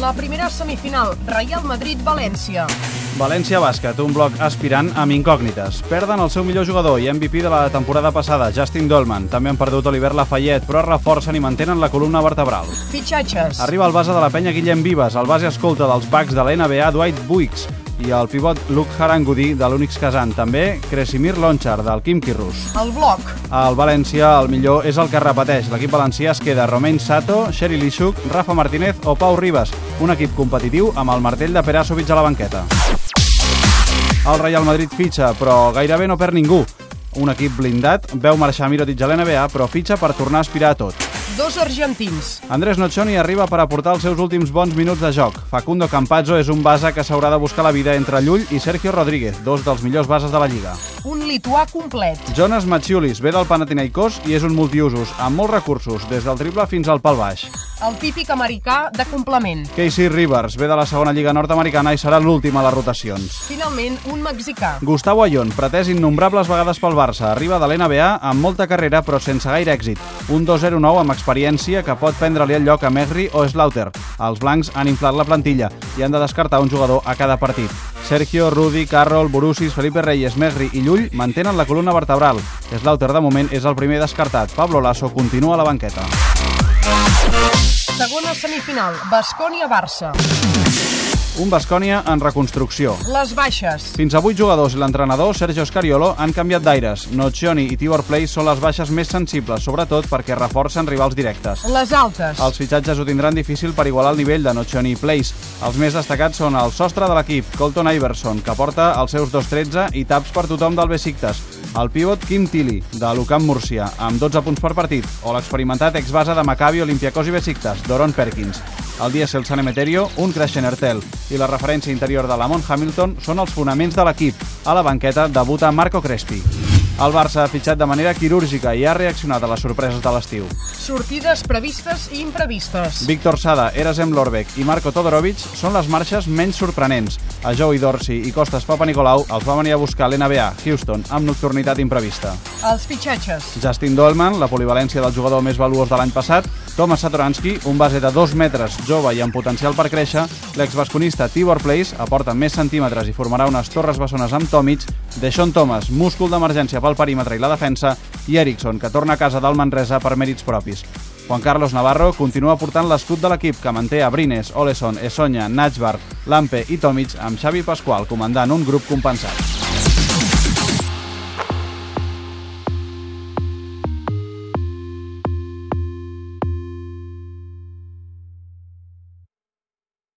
La primera semifinal, Real Madrid-València. València Bàsquet, un bloc aspirant amb incògnites. Perden el seu millor jugador i MVP de la temporada passada, Justin Dolman. També han perdut Oliver Lafayette, però reforcen i mantenen la columna vertebral. Fitxatges. Arriba el base de la penya Guillem Vives, el base escolta dels Bucks de la NBA, Dwight Buicks, i el pivot Luke Harangudi de l'Unix Kazan. També Cresimir Lonchar del Kim Kirrus. El bloc. Al València el millor és el que repeteix. L'equip valencià es queda Romain Sato, Xeri Lixuc, Rafa Martínez o Pau Ribas. Un equip competitiu amb el martell de Perasovic a la banqueta. El Real Madrid fitxa, però gairebé no perd ningú. Un equip blindat veu marxar Mirotic a l'NBA, però fitxa per tornar a aspirar a tot. Dos argentins. Andrés Noccioni arriba per aportar els seus últims bons minuts de joc. Facundo Campazzo és un base que s'haurà de buscar la vida entre Llull i Sergio Rodríguez, dos dels millors bases de la Lliga. Un lituà complet. Jonas Maciulis ve del Panathinaikos i és un multiusos, amb molts recursos, des del triple fins al pal baix. El típic americà de complement. Casey Rivers ve de la segona lliga nord-americana i serà l'últim a les rotacions. Finalment, un mexicà. Gustavo Ayón, pretès innombrables vegades pel Barça, arriba de l'NBA amb molta carrera però sense gaire èxit. Un 2-0-9 amb experiència que pot prendre-li el lloc a Megri o Slaughter. Els blancs han inflat la plantilla i han de descartar un jugador a cada partit. Sergio, Rudi, Carroll, Borussis, Felipe Reyes, Megri i Llull mantenen la columna vertebral. Slaughter, de moment, és el primer descartat. Pablo Lasso continua a la banqueta. Segona semifinal, Bascònia-Barça. Un Bascònia en reconstrucció. Les baixes. Fins a 8 jugadors i l'entrenador, Sergio Scariolo, han canviat d'aires. Nocioni i Tibor Play són les baixes més sensibles, sobretot perquè reforcen rivals directes. Les altes. Els fitxatges ho tindran difícil per igualar el nivell de Nocioni i Place. Els més destacats són el sostre de l'equip, Colton Iverson, que porta els seus 2-13 i taps per tothom del Besiktas, el pivot Kim Tilly, de l'Ucamp Múrcia, amb 12 punts per partit, o l'experimentat exbase de Maccabi, Olympiacos i Besiktas, Doron Perkins. El Diesel San Emeterio, un Crescent Ertel i la referència interior de Lamont Hamilton són els fonaments de l'equip. A la banqueta debuta Marco Crespi. El Barça ha fitxat de manera quirúrgica i ha reaccionat a les sorpreses de l'estiu. Sortides previstes i imprevistes. Víctor Sada, Erasem Lorbeck i Marco Todorovic són les marxes menys sorprenents. A Joey Dorsey i Costas Papa Nicolau els va venir a buscar l'NBA, Houston, amb nocturnitat imprevista. Els fitxatges. Justin Dolman, la polivalència del jugador més valuós de l'any passat, Thomas Satoransky, un base de 2 metres, jove i amb potencial per créixer, l'exbasconista Tibor Place aporta més centímetres i formarà unes torres bessones amb Tomic, Deshaun Thomas, múscul d'emergència pel perímetre i la defensa, i Eriksson, que torna a casa del Manresa per mèrits propis. Juan Carlos Navarro continua portant l'escut de l'equip que manté a Brines, Oleson, Esonya, Natchbar, Lampe i Tomic amb Xavi Pasqual comandant un grup compensat.